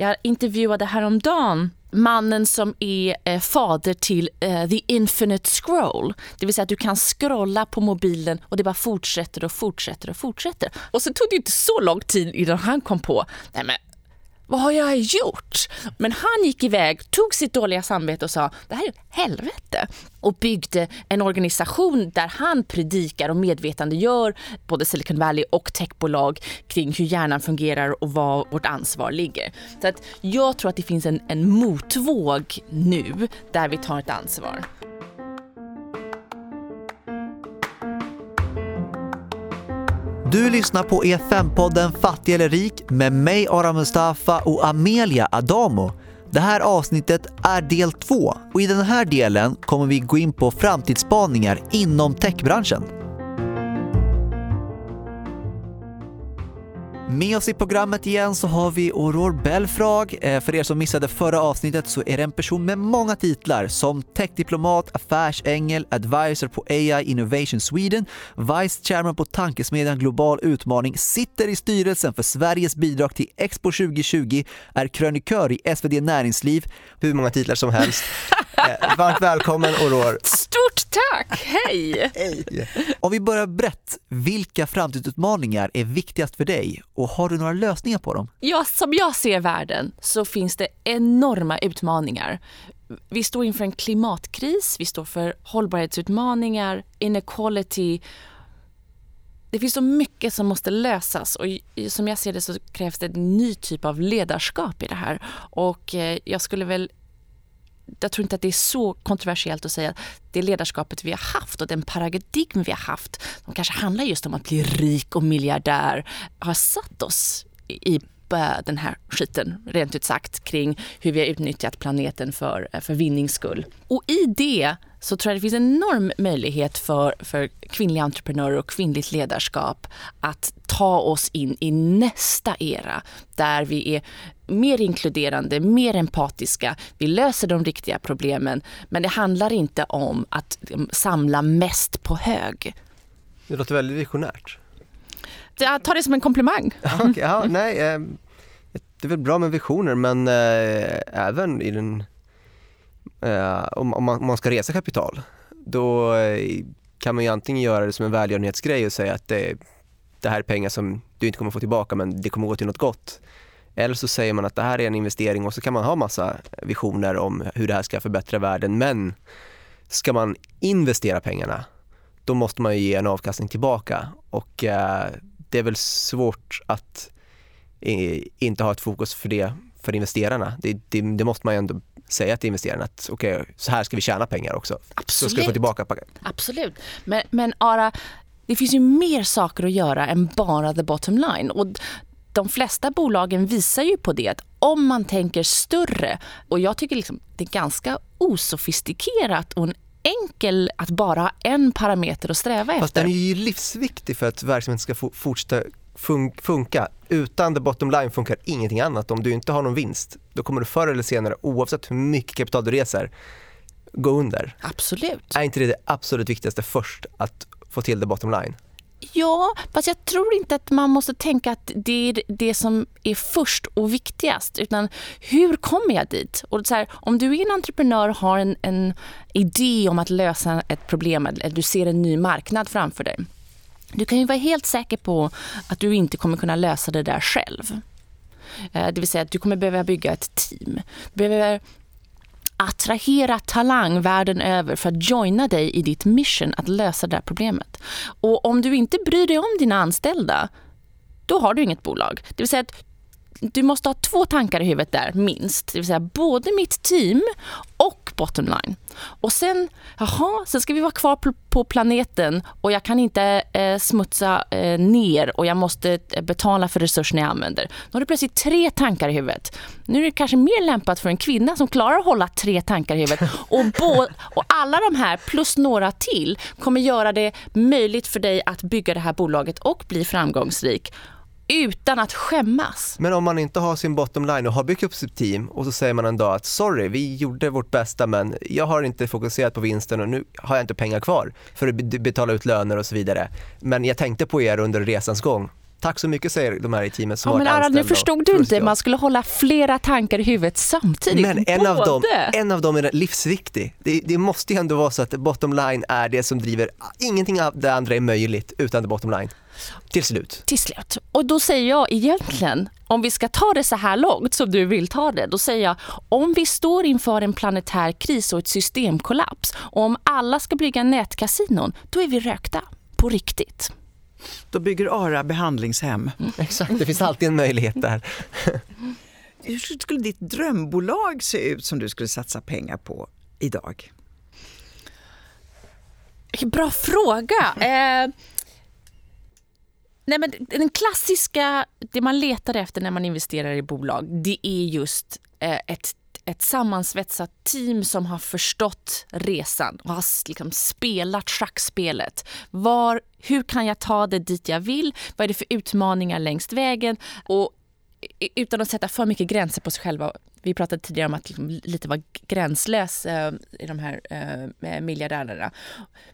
Jag intervjuade häromdagen mannen som är eh, fader till eh, the infinite scroll. Det vill säga att du kan scrolla på mobilen och det bara fortsätter och fortsätter och fortsätter. Och så tog det inte så lång tid innan han kom på, nej men vad har jag gjort? Men han gick iväg, tog sitt dåliga samvete och sa, det här är ett helvete. Och byggde en organisation där han predikar och medvetandegör både Silicon Valley och techbolag kring hur hjärnan fungerar och var vårt ansvar ligger. Så att jag tror att det finns en, en motvåg nu där vi tar ett ansvar. Du lyssnar på EFN-podden Fattig eller rik med mig Ara Mustafa och Amelia Adamo. Det här avsnittet är del två och i den här delen kommer vi gå in på framtidsspaningar inom techbranschen. Med oss i programmet igen så har vi Aurore Belfrag. Eh, för er som missade förra avsnittet så är det en person med många titlar som techdiplomat, affärsängel, advisor på AI Innovation Sweden, vice chairman på tankesmedjan Global Utmaning, sitter i styrelsen för Sveriges bidrag till Expo 2020, är krönikör i SvD Näringsliv, hur många titlar som helst. Eh, varmt välkommen Aurore. Stort tack! Hej! Hej! Om vi börjar brett, vilka framtidsutmaningar är viktigast för dig och har du några lösningar på dem? Ja, som jag ser världen så finns det enorma utmaningar. Vi står inför en klimatkris, vi står för hållbarhetsutmaningar, inequality. Det finns så mycket som måste lösas och som jag ser det så krävs det en ny typ av ledarskap i det här. Och eh, jag skulle väl jag tror inte att det är så kontroversiellt att säga att det ledarskapet vi har haft och den paradigm vi har haft, som kanske handlar just om att bli rik och miljardär, har satt oss i den här skiten, rent ut sagt, kring hur vi har utnyttjat planeten för, för vinnings skull. Och i det så tror jag det finns en enorm möjlighet för, för kvinnliga entreprenörer och kvinnligt ledarskap att ta oss in i nästa era där vi är mer inkluderande, mer empatiska, vi löser de riktiga problemen men det handlar inte om att samla mest på hög. Det låter väldigt visionärt. Jag tar det som en komplimang. okay, ja, nej, eh, det är väl bra med visioner men eh, även i den, eh, om, om, man, om, man, ska resa kapital då eh, kan man ju antingen göra det som en välgörenhetsgrej och säga att det, det här är pengar som du inte kommer få tillbaka men det kommer gå till något gott. Eller så säger man att det här är en investering och så kan man ha massa visioner om hur det här ska förbättra världen men ska man investera pengarna då måste man ju ge en avkastning tillbaka och eh, det är väl svårt att inte ha ett fokus för det för investerarna. Det, det, det måste man ju ändå säga till investerarna att okej, okay, så här ska vi tjäna pengar också. Absolut. Så ska vi få tillbaka. Absolut. Men, men Ara, det finns ju mer saker att göra än bara the bottom line. Och de flesta bolagen visar ju på det att om man tänker större och jag tycker liksom det är ganska osofistikerat och en enkel att bara ha en parameter att sträva Fast efter. den är ju livsviktig för att verksamheten ska fortsätta fun funka. Utan the bottom line funkar ingenting annat. Om du inte har någon vinst, då kommer du förr eller senare, oavsett hur mycket kapital du reser, gå under. Absolut. Är inte det det absolut viktigaste först, att få till the bottom line? Ja, fast jag tror inte att man måste tänka att det är det som är först och viktigast. Utan hur kommer jag dit? Och så här, om du är en entreprenör och har en, en idé om att lösa ett problem eller du ser en ny marknad framför dig du kan ju vara helt säker på att du inte kommer kunna lösa det där själv. Eh, det vill säga att du kommer behöva bygga ett team. Du behöver attrahera talang världen över för att joina dig i ditt mission att lösa det här problemet. Och om du inte bryr dig om dina anställda, då har du inget bolag. Det vill säga att du måste ha två tankar i huvudet där, minst. Det vill säga både mitt team och bottom line. Och sen, jaha, sen ska vi vara kvar på planeten och jag kan inte eh, smutsa eh, ner och jag måste eh, betala för resurserna jag använder. Då har du plötsligt tre tankar i huvudet. Nu är det kanske mer lämpat för en kvinna som klarar att hålla tre tankar i huvudet. Och, och alla de här plus några till kommer göra det möjligt för dig att bygga det här bolaget och bli framgångsrik utan att skämmas. Men om man inte har sin bottom line och har byggt upp sitt team och så säger man en dag att sorry, vi gjorde vårt bästa men jag har inte fokuserat på vinsten och nu har jag inte pengar kvar för att betala ut löner och så vidare. Men jag tänkte på er under resans gång Tack så mycket säger de här i teamet som Ja, men Aran, nu förstod du inte. Man skulle hålla flera tankar i huvudet samtidigt. Men en av, dem, en av dem är livsviktig. Det, det måste ju ändå vara så att bottom line är det som driver, ingenting av det andra är möjligt utan det bottom line. Till slut. till slut. Och då säger jag egentligen, om vi ska ta det så här långt som du vill ta det, då säger jag om vi står inför en planetär kris och ett systemkollaps och om alla ska bygga nätkasinon, då är vi rökta. På riktigt. Då bygger ARA behandlingshem. Exakt, det finns alltid en möjlighet där. Hur skulle ditt drömbolag se ut som du skulle satsa pengar på idag? Bra fråga. Eh, nej men den klassiska, det man letar efter när man investerar i bolag, det är just eh, ett ett sammansvetsat team som har förstått resan och har liksom spelat schackspelet. Var, hur kan jag ta det dit jag vill? Vad är det för utmaningar längs vägen? Och utan att sätta för mycket gränser på sig själva. Vi pratade tidigare om att liksom lite vara gränslös eh, i de här eh, miljardärerna.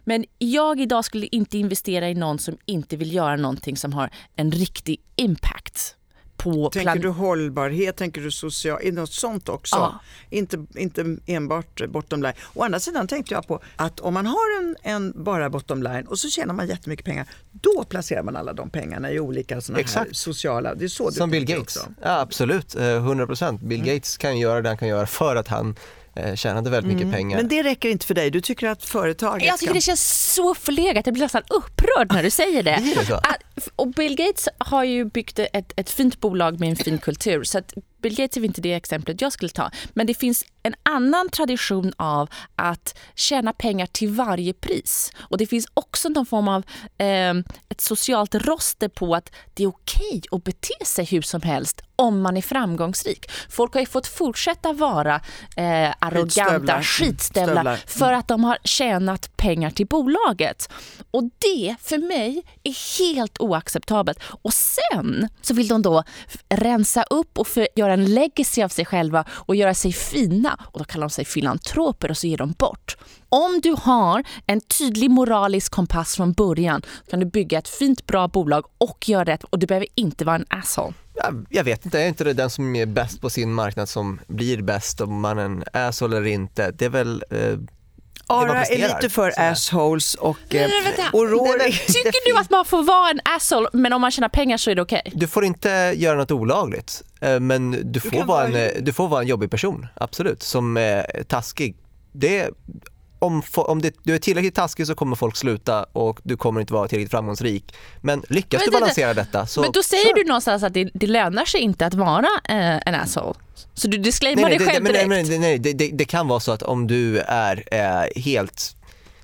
Men jag idag skulle inte investera i någon som inte vill göra någonting som har en riktig impact på Tänker plan- du hållbarhet, tänker du social, något sånt också? Ja. Inte, inte enbart bottom line. Å andra sidan tänkte jag på att om man har en, en bara bottom line och så tjänar man jättemycket pengar, då placerar man alla de pengarna i olika såna här sociala, det är så du Som Bill Gates. också. Ja, absolut, Eh, 100%. Bill Mm. Gates kan göra det han kan göra för att han eh, tjänade väldigt mycket pengar. Men det räcker inte för dig, du tycker att företaget Jag tycker ska... det känns så förlegat. Jag blir nästan upprörd när du säger det. Det? Att- Och Bill Gates har ju byggt ett, ett fint bolag med en fin kultur. Så att Bill Gates är inte det exemplet jag skulle ta. Men det finns en annan tradition av att tjäna pengar till varje pris. Och det finns också någon form av eh, ett socialt roster på att det är okej att bete sig hur som helst om man är framgångsrik. Folk har ju fått fortsätta vara eh, arroganta Skitstövlar. skitstövlar Stövlar. för att de har tjänat pengar till bolaget. Och det för mig är helt oacceptabelt. Och sen så vill de då rensa upp och för, göra en legacy av sig själva och göra sig fina. Och då kallar de sig filantroper och så ger de bort. Om du har en tydlig moralisk kompass från början kan du bygga ett fint bra bolag och göra rätt och du behöver inte vara en asshole. Jag, jag vet inte, är inte det den som är bäst på sin marknad som blir bäst om man är en asshole eller inte? Det är väl eh, Ara är lite för assholes och, eh, Nej, vänta. och Rory... Tycker du att man får vara en asshole men om man tjänar pengar så är det okej? Du får inte göra något olagligt, eh, men du får, kan vara en, vara- eh, du får vara en jobbig person, absolut, som är taskig. Det, om, om det, du är tillräckligt taskig så kommer folk sluta och du kommer inte vara tillräckligt framgångsrik. Men lyckas Men du balansera detta så Men då säger kör. du någonstans att det, det lönar sig inte att vara eh, en asshole. Så du disclaimar nej, nej, dig det, själv direkt. nej, men, nej, det, det, det kan vara så att om du är eh, helt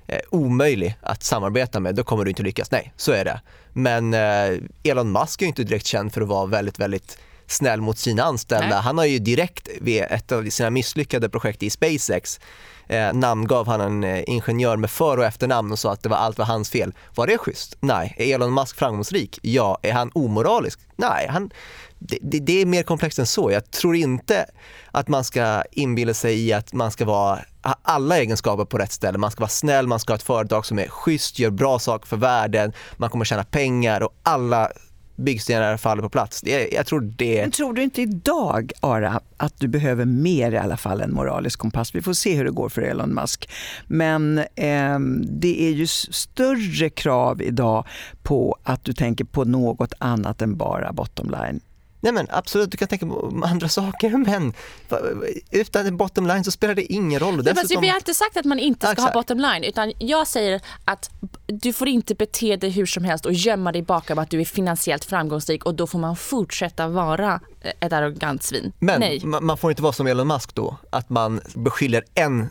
eh, omöjlig att samarbeta med, då kommer du inte lyckas. Nej, så är det. Men eh, Elon Musk är ju inte direkt känd för att vara väldigt, väldigt snäll mot sina anställda. Nej. Han har ju direkt vid ett av sina misslyckade projekt i SpaceX eh, namngav han en eh, ingenjör med för och efternamn och sa att det var allt var hans fel. Var det schysst? Nej. Är Elon Musk framgångsrik? Ja. Är han omoralisk? Nej. Han, det, det, det är mer komplext än så. Jag tror inte att man ska inbilla sig i att man ska vara ha alla egenskaper på rätt ställe. Man ska vara snäll, man ska ha ett företag som är schysst, gör bra saker för världen, man kommer tjäna pengar och alla byggstenar faller på plats. Det, jag tror det... Men tror du inte idag, Ara, att du behöver mer i alla fall än moralisk kompass? Vi får se hur det går för Elon Musk. Men eh, det är ju större krav idag på att du tänker på något annat än bara bottom line. Nej men absolut, du kan tänka på andra saker men utan bottom line så spelar det ingen roll. Dessutom- vi har inte sagt att man inte ska Ja, ha exakt. bottom line utan jag säger att du får inte bete dig hur som helst och gömma dig bakom att du är finansiellt framgångsrik och då får man fortsätta vara ett arrogant svin. Men Nej. ma- man får inte vara som Elon Musk då, att man beskyller en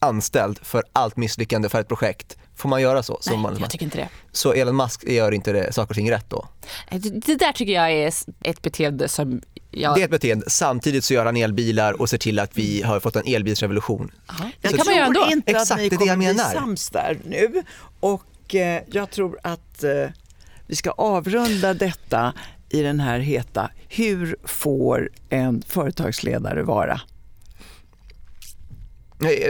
anställd för allt misslyckande för ett projekt. Får man göra så? Som Nej, man, jag tycker inte det. Så Elon Musk gör inte det, saker och ting rätt då? Det, det där tycker jag är ett beteende som jag... Det är ett beteende. Samtidigt så gör han elbilar och ser till att vi har fått en elbilsrevolution. Jag det kan man göra tror ändå. inte Exakt, att ni det är det kommer jag bli menar. sams där nu. Och eh, jag tror att eh, vi ska avrunda detta i den här heta Hur får en företagsledare vara?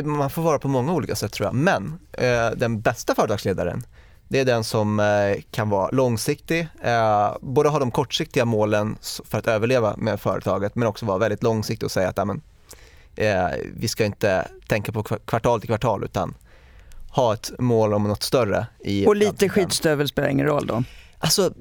Man får vara på många olika sätt tror jag. Men eh, den bästa företagsledaren, Det är den som eh, kan vara långsiktig, eh, både ha de kortsiktiga målen för att överleva med företaget men också vara väldigt långsiktig och säga att amen, eh, vi ska inte tänka på kva- kvartal till kvartal utan ha ett mål om något större. I Och lite skitstövel spelar ingen roll då? Alltså,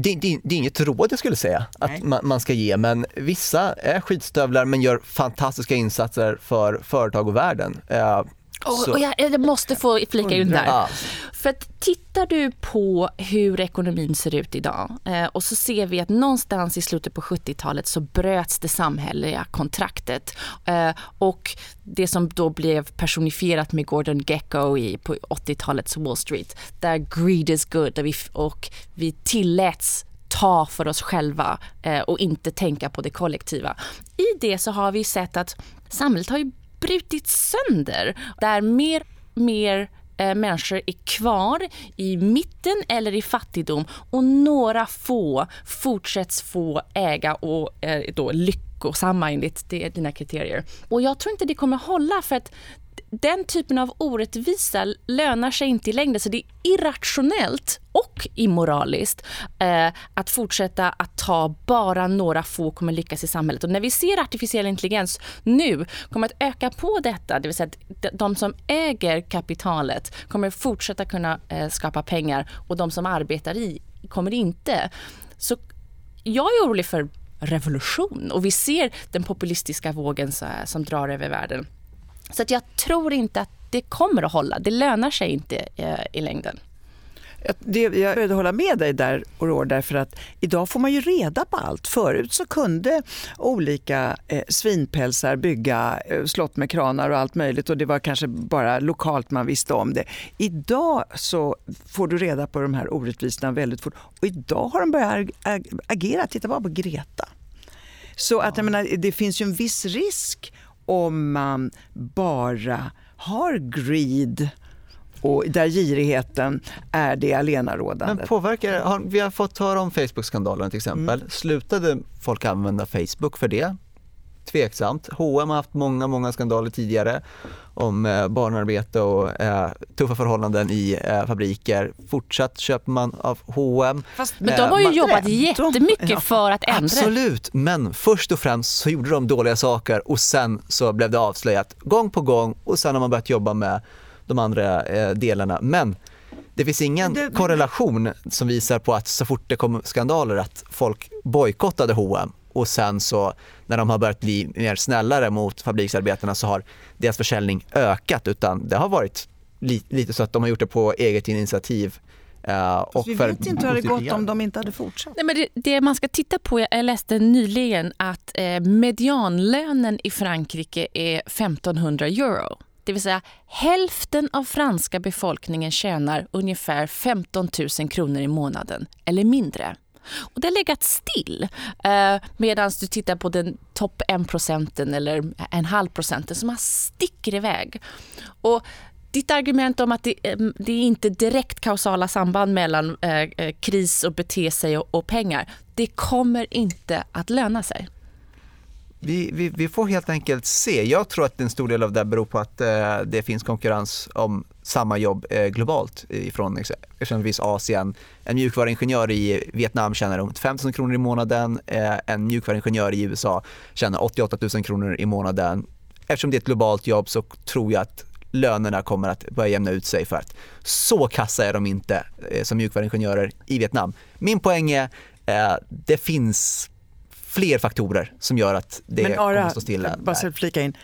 det, det, det är inget råd jag skulle säga Nej. att man, man ska ge, men vissa är skitstövlar men gör fantastiska insatser för företag och världen. Eh, Och, och jag, jag måste få flika in där. Ja. För att tittar du på hur ekonomin ser ut idag eh, och så ser vi att någonstans i slutet på 70-talet så bröts det samhälleliga kontraktet. Eh, och det som då blev personifierat med Gordon Gekko i, på 80-talets Wall Street, där greed is good och vi, och vi tilläts ta för oss själva eh, och inte tänka på det kollektiva. I det så har vi sett att samhället har ju brutits sönder där mer, mer eh, människor är kvar i mitten eller i fattigdom och några få fortsätts få äga och eh, då lyckosamma enligt det, dina kriterier. Och jag tror inte det kommer hålla för att den typen av orättvisa lönar sig inte i längden. Så det är irrationellt och immoraliskt eh, att fortsätta att ta bara några få kommer lyckas i samhället. Och när vi ser artificiell intelligens nu kommer att öka på detta, det vill säga att de- som äger kapitalet kommer fortsätta kunna eh, skapa pengar och de som arbetar i kommer inte. Så jag är orolig för revolution och vi ser den populistiska vågen så här, som drar över världen. Så att jag tror inte att det kommer att hålla. Det lönar sig inte eh, i längden. Jag- Det, jag började hålla med dig där, Aurore, därför att idag får man ju reda på allt. Förut så kunde olika eh, svinpälsar bygga eh, slott med kranar och allt möjligt och det var kanske bara lokalt man visste om det. Idag så får du reda på de här orättvisorna väldigt fort och idag har de börjat ag- ag- agera. Titta bara på Greta. Så att jag menar, det finns ju en viss risk om man bara har greed och där girigheten är det allenarådande. Men påverkar, har, vi har fått höra om Facebook-skandalen till exempel. Mm. Slutade folk använda Facebook för det? Tveksamt. H&M har haft många, många skandaler tidigare om eh, barnarbete och eh, tuffa förhållanden i eh, fabriker. Fortsatt köper man av H&M. Fast, Men de har ju man- jobbat de- jättemycket ja, för att ändra. Absolut, men först och främst så gjorde de dåliga saker och sen så blev det avslöjat gång på gång och sen har man börjat jobba med de andra eh, delarna. Men det finns ingen det- korrelation som visar på att så fort det kom skandaler att folk bojkottade H&M och sen så när de har börjat bli mer snällare mot fabriksarbetarna så har deras försäljning ökat utan det har varit li- lite så att de har gjort det på eget initiativ. eh, och vi för vet inte hur det positiv gått om de inte hade fortsatt. Nej, men det, det man ska titta på, jag läste nyligen att eh, medianlönen i Frankrike är 1500 euro. Det vill säga hälften av franska befolkningen tjänar ungefär 15 000 kronor i månaden eller mindre. Och det har legat still eh, medan du tittar på den topp 1 procenten eller en halv procenten som har sticker iväg. Och ditt argument om att det, eh, det är inte direkt kausala samband mellan eh, eh, kris och bete sig och, och pengar, det kommer inte att löna sig. Vi, vi, vi får helt enkelt se. Jag tror att en stor del av det beror på att eh, det finns konkurrens om samma jobb eh, globalt från exempelvis Asien. En mjukvaruingenjör i Vietnam tjänar runt 5 000 kronor i månaden. Eh, en mjukvaruingenjör i USA tjänar 88 000 kronor i månaden. Eftersom det är ett globalt jobb så tror jag att lönerna kommer att börja jämna ut sig för att så kassa är de inte eh, som mjukvaruingenjörer i Vietnam. Min poäng är eh, det finns fler faktorer som gör att det Men kommer Ara, att stå stilla. bara så flika in.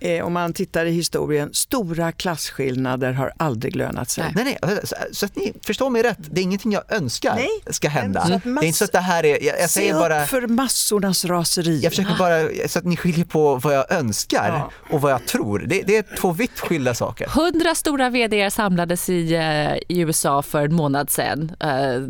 Eh, om man tittar i historien, stora klasskillnader har aldrig lönat sig. Nej, nej, så, att ni förstår mig rätt. Det är ingenting jag önskar Nej, ska hända. att Det är inte så att det här är, jag, jag Se säger upp bara, för massornas raseri. jag försöker bara så att ni skiljer på vad jag önskar Ja. och vad jag tror. Det, det är två vitt skilda saker. Hundra stora vd samlades i, eh, i USA för en månad sedan, eh,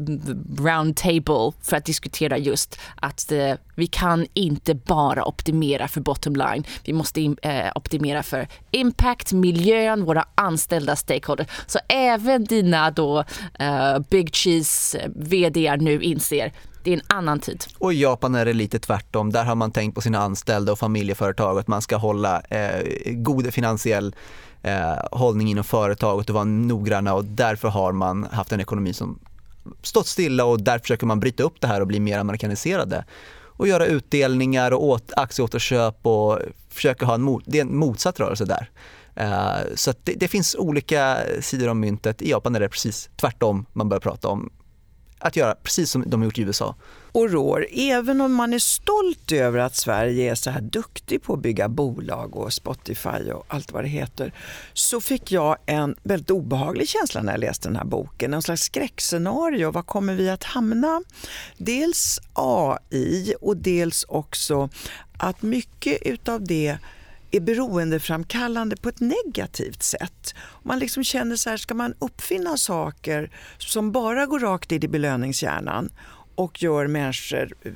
round table, för att diskutera just att eh, vi kan inte bara optimera för bottom line. Vi måste in, eh, optimera för impact, miljön, våra anställda stakeholders. Så även dina då uh, big cheese eh, vd nu inser Det är en annan tid. Och i Japan är det lite tvärtom. Där har man tänkt på sina anställda och familjeföretag att man ska hålla eh, god finansiell eh, hållning inom företaget och vara noggranna och därför har man haft en ekonomi som stått stilla och därför försöker man bryta upp det här och bli mer amerikaniserade och göra utdelningar och åt, aktieåterköp och försöka ha en, mot, det är en motsatt rörelse där. Uh, så det, det, finns olika sidor om myntet. I Japan är det precis tvärtom man börjar prata om att göra precis som de har gjort i USA. Och Rår, även om man är stolt över att Sverige är så här duktig på att bygga bolag och Spotify och allt vad det heter, så fick jag en väldigt obehaglig känsla när jag läste den här boken. En slags skräckscenario. Var kommer vi att hamna? Dels AI och dels också att mycket utav det är beroendeframkallande på ett negativt sätt. Man liksom känner så här, ska man uppfinna saker som bara går rakt in i belöningshjärnan och gör människor eh,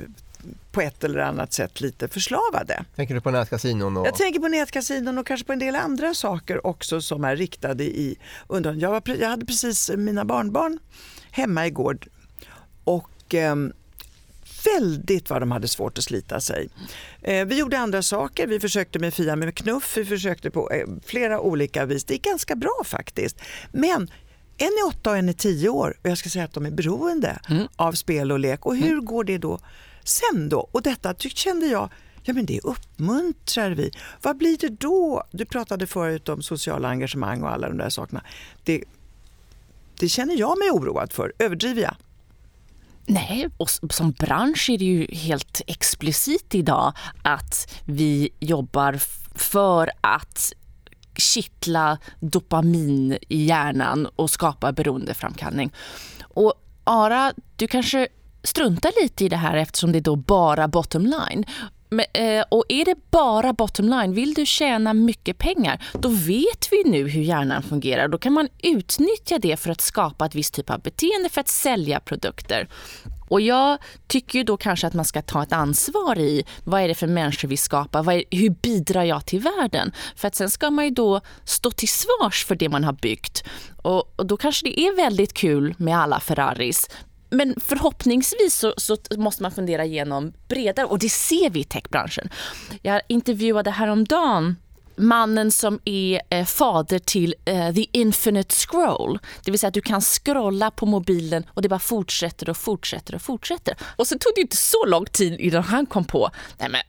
på ett eller annat sätt lite förslavade. Tänker du på nätkasinon? Och... Jag tänker på nätkasinon och kanske på en del andra saker också som är riktade i undran. Jag, var, jag hade precis mina barnbarn hemma igår och eh, väldigt vad de hade svårt att slita sig. Eh, vi gjorde andra saker. Vi försökte med Fia med knuff, vi försökte på eh, flera olika vis. Det gick ganska bra faktiskt. Men en är åtta och en är tio år och jag ska säga att de är beroende mm. av spel och lek. Och hur mm. går det då sen då? Och detta kände jag, ja men det uppmuntrar vi. Vad blir det då? Du pratade förut om sociala engagemang och alla de där sakerna. Det, det känner jag mig oroad för. Överdriver jag? Nej, och som bransch är det ju helt explicit idag att vi jobbar för att kittla dopamin i hjärnan och skapa beroendeframkallning. Och Ara, du kanske struntar lite i det här eftersom det är då bara bottom line. Men, eh, och är det bara bottom line, vill du tjäna mycket pengar, då vet vi nu hur hjärnan fungerar. Då kan man utnyttja det för att skapa ett visst typ av beteende för att sälja produkter. Och jag tycker ju då kanske att man ska ta ett ansvar i vad är det för människor vi skapar, är, hur bidrar jag till världen? För att sen ska man ju då stå till svars för det man har byggt. Och, och då kanske det är väldigt kul med alla Ferraris, men förhoppningsvis så, så, måste man fundera igenom bredare och det ser vi i techbranschen. Jag intervjuade häromdagen mannen som är eh, fader till eh, the infinite scroll. Det vill säga att du kan scrolla på mobilen och det bara fortsätter och fortsätter och fortsätter. Och så tog det inte så lång tid innan han kom på, nej men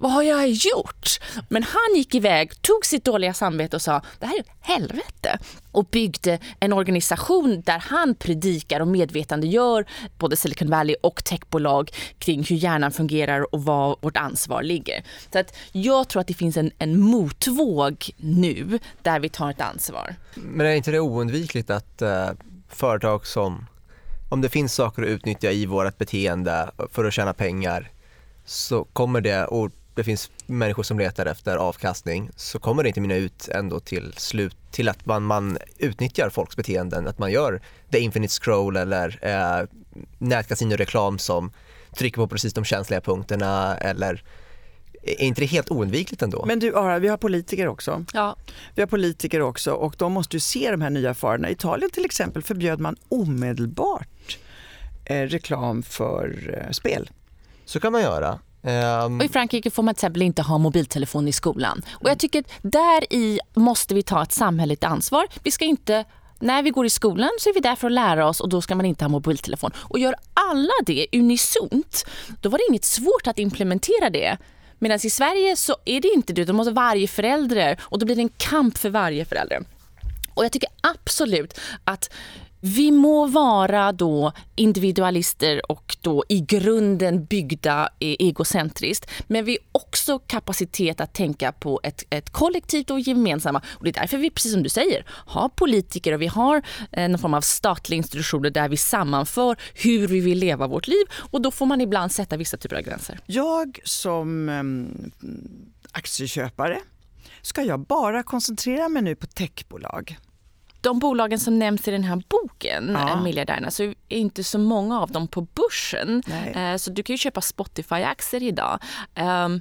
vad har jag gjort? Men han gick iväg, tog sitt dåliga samvete och sa det här är ett helvete och byggde en organisation där han predikar och medvetandegör både Silicon Valley och techbolag kring hur hjärnan fungerar och var vårt ansvar ligger. Så att jag tror att det finns en, en motvåg nu där vi tar ett ansvar. Men är inte det oundvikligt att eh, företag som, om det finns saker att utnyttja i vårt beteende för att tjäna pengar så kommer det, och det finns människor som letar efter avkastning så kommer det inte mynna ut ändå till slut till att man, man utnyttjar folks beteenden, att man gör the infinite scroll eller eh, nätkasinoreklam som trycker på precis de känsliga punkterna eller är inte det helt oundvikligt ändå? Men du Ara, vi har politiker också. Ja. Vi har politiker också och de måste ju se de här nya farorna. I Italien till exempel förbjöd man omedelbart eh, reklam för eh, spel. Så kan man göra. Um... Och I Frankrike får man till exempel inte ha mobiltelefon i skolan. Och jag tycker att där i måste vi ta ett samhälleligt ansvar. Vi ska inte när vi går i skolan så är vi där för att lära oss och då ska man inte ha mobiltelefon. Och gör alla det unisont, då var det inget svårt att implementera det. Medan i Sverige så är det inte det, då måste varje förälder och då blir det en kamp för varje förälder. Och jag tycker absolut att vi må vara då individualister och då i grunden byggda e, egocentriskt, men vi har också kapacitet att tänka på ett, ett kollektivt och gemensamma. Och det är därför vi, precis som du säger, har politiker och vi har eh, en form av statliga institutioner där vi sammanför hur vi vill leva vårt liv och då får man ibland sätta vissa typer av gränser. Jag som um, aktieköpare, ska jag bara koncentrera mig nu på techbolag? De bolagen som nämns i den här boken, ja. Eh, miljardärerna, så är inte så många av dem på börsen. Nej. Eh, så du kan ju köpa Spotify-aktier idag. Ehm,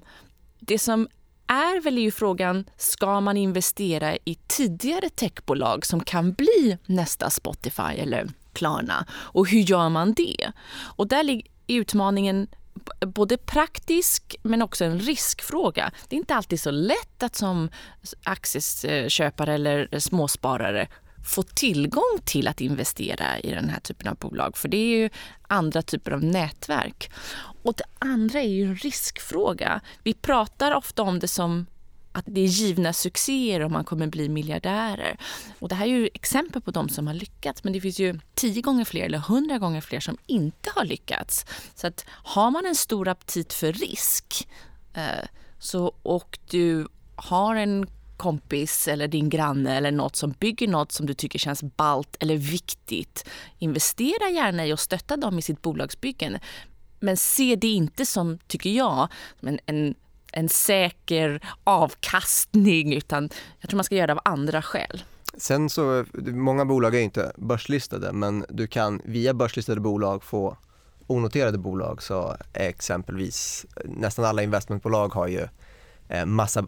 det som är väl ju frågan, ska man investera i tidigare techbolag som kan bli nästa Spotify eller Klarna? Och hur gör man det? Och där är utmaningen både praktisk men också en riskfråga. Det är inte alltid så lätt att som aktieköpare eller småsparare få tillgång till att investera i den här typen av bolag. För det är ju andra typer av nätverk. Och det andra är ju en riskfråga. Vi pratar ofta om det som att det är givna succéer om man kommer bli miljardärer. Och det här är ju exempel på de som har lyckats men det finns ju tio gånger fler eller hundra gånger fler som inte har lyckats. Så att har man en stor aptit för risk eh, så, och du har en kompis eller din granne eller något som bygger något som du tycker känns balt eller viktigt. Investera gärna i och stötta dem i sitt bolagsbyggen. Men se det inte som, tycker jag, en, en en säker avkastning utan jag tror man ska göra det av andra skäl. Sen så, många bolag är inte börslistade men du kan via börslistade bolag få onoterade bolag så exempelvis nästan alla investmentbolag har ju eh, massa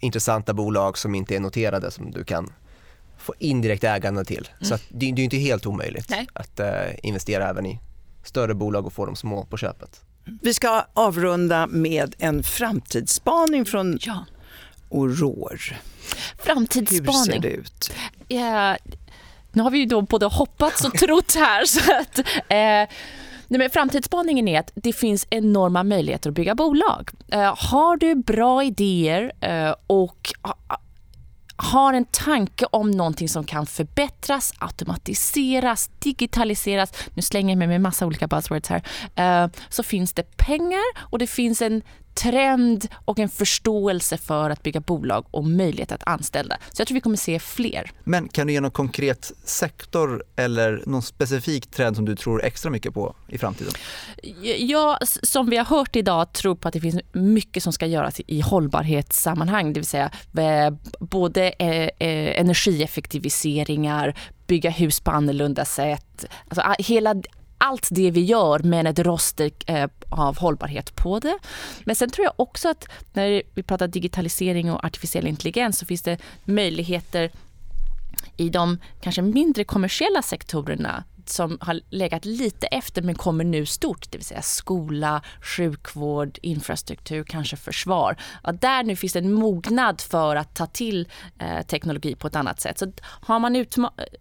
intressanta bolag som inte är noterade som du kan få indirekt ägande till. Mm. Så det, det, är inte helt omöjligt Nej. att uh, investera även i större bolag och få de små på köpet. Vi ska avrunda med en framtidsspaning från ja. Aurore. Framtidsspaning. Hur ser det ut? Ja, nu har vi ju då både hoppats och trott här. så att, eh, Nej, men framtidsspaningen är att det finns enorma möjligheter att bygga bolag. Eh, har du bra idéer eh, och har en tanke om någonting som kan förbättras, automatiseras, digitaliseras, nu slänger jag med mig massa olika buzzwords här, eh, så finns det pengar och det finns en trend och en förståelse för att bygga bolag och möjlighet att anställa. Så jag tror vi kommer se fler. Men kan du ge någon konkret sektor eller någon specifik trend som du tror extra mycket på i framtiden? Jag, som vi har hört idag, tror på att det finns mycket som ska göras i hållbarhetssammanhang, det vill säga eh, både eh, eh, energieffektiviseringar, bygga hus på annorlunda sätt. Alltså, hela allt det vi gör med ett roster eh, av hållbarhet på det. Men sen tror jag också att när vi pratar digitalisering och artificiell intelligens så finns det möjligheter i de kanske mindre kommersiella sektorerna som har legat lite efter men kommer nu stort, det vill säga skola, sjukvård, infrastruktur, kanske försvar. Ja, där nu finns det en mognad för att ta till eh, teknologi på ett annat sätt. Så har man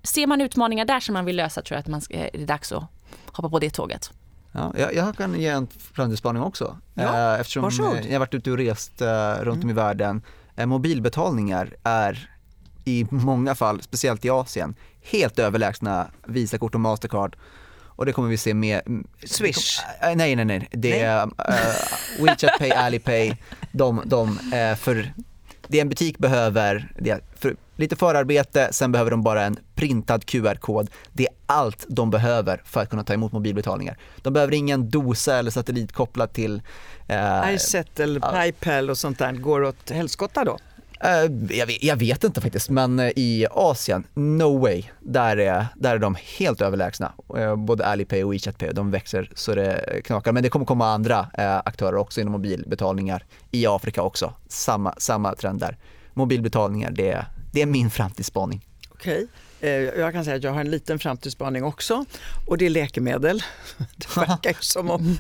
ser man utmaningar där som man vill lösa tror jag att man ska, eh, är det dags att hoppa på det tåget. Ja, jag, jag kan ge en framtidsspaning också. Ja, eh, eftersom varsågod. jag har varit ute och rest eh, runt mm. om i världen. Eh, mobilbetalningar är i många fall, speciellt i Asien, helt överlägsna Visakort och Mastercard. Och det kommer vi se mer. Swish? Nej, nej, nej. Det är uh, WeChat Pay, Alipay. De, de, uh, för det en butik behöver, det för lite förarbete, sen behöver de bara en printad QR-kod. Det är allt de behöver för att kunna ta emot mobilbetalningar. De behöver ingen dosa eller satellit kopplat till... Eh, iSet eller Paypal och sånt där går åt helskotta då? Eh, jag vet, jag vet, inte faktiskt, men eh, i Asien, no way. Där är, där är de helt överlägsna. Eh, både Alipay och WeChat Pay, de växer så det knakar. Men det kommer komma andra aktörer också inom mobilbetalningar i Afrika också. Samma, samma trend där. Mobilbetalningar, det, det är min framtidsspaning. Okej. Eh, jag kan säga att jag har en liten framtidsspaning också och det är läkemedel. Det verkar som om...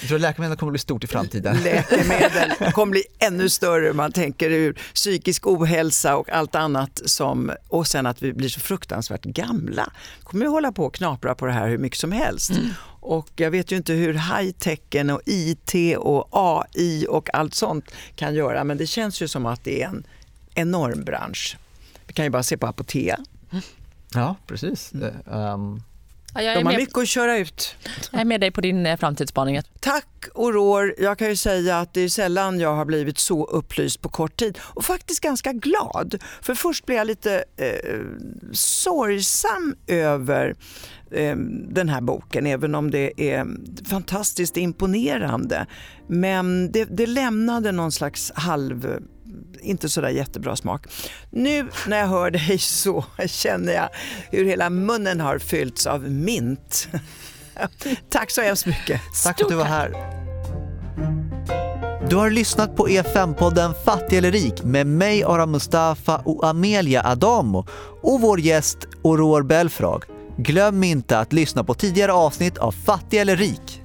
Jag tror läkemedel kommer att bli stort i framtiden. Läkemedel kommer bli ännu större. Man tänker ur psykisk ohälsa och allt annat som... Och sen att vi blir så fruktansvärt gamla. kommer att hålla på och knapra på det här hur mycket som helst. Mm. Och jag vet ju inte hur high-techen och IT och AI och allt sånt kan göra men det känns ju som att det är en enorm bransch. Vi kan ju bara se på Apotea Ja, precis. Mm. Um... Ja, De har med... mycket att köra ut. Jag är med dig på din eh, framtidsspaning. Tack Aurore. Jag kan ju säga att det är sällan jag har blivit så upplyst på kort tid och faktiskt ganska glad. För först blev jag lite eh, sorgsam över Ehm, den här boken, även om det är fantastiskt imponerande. Men det, det lämnade någon slags halv inte sådär jättebra smak. Nu när jag hör dig så känner jag hur hela munnen har fyllts av mint. Tack så hemskt mycket. Tack för att du var här. Du har lyssnat på EFN-podden Fattig eller rik med mig Ara Mustafa och Amelia Adamo och vår gäst Aurore Belfrage. Glöm inte att lyssna på tidigare avsnitt av Fattig eller rik.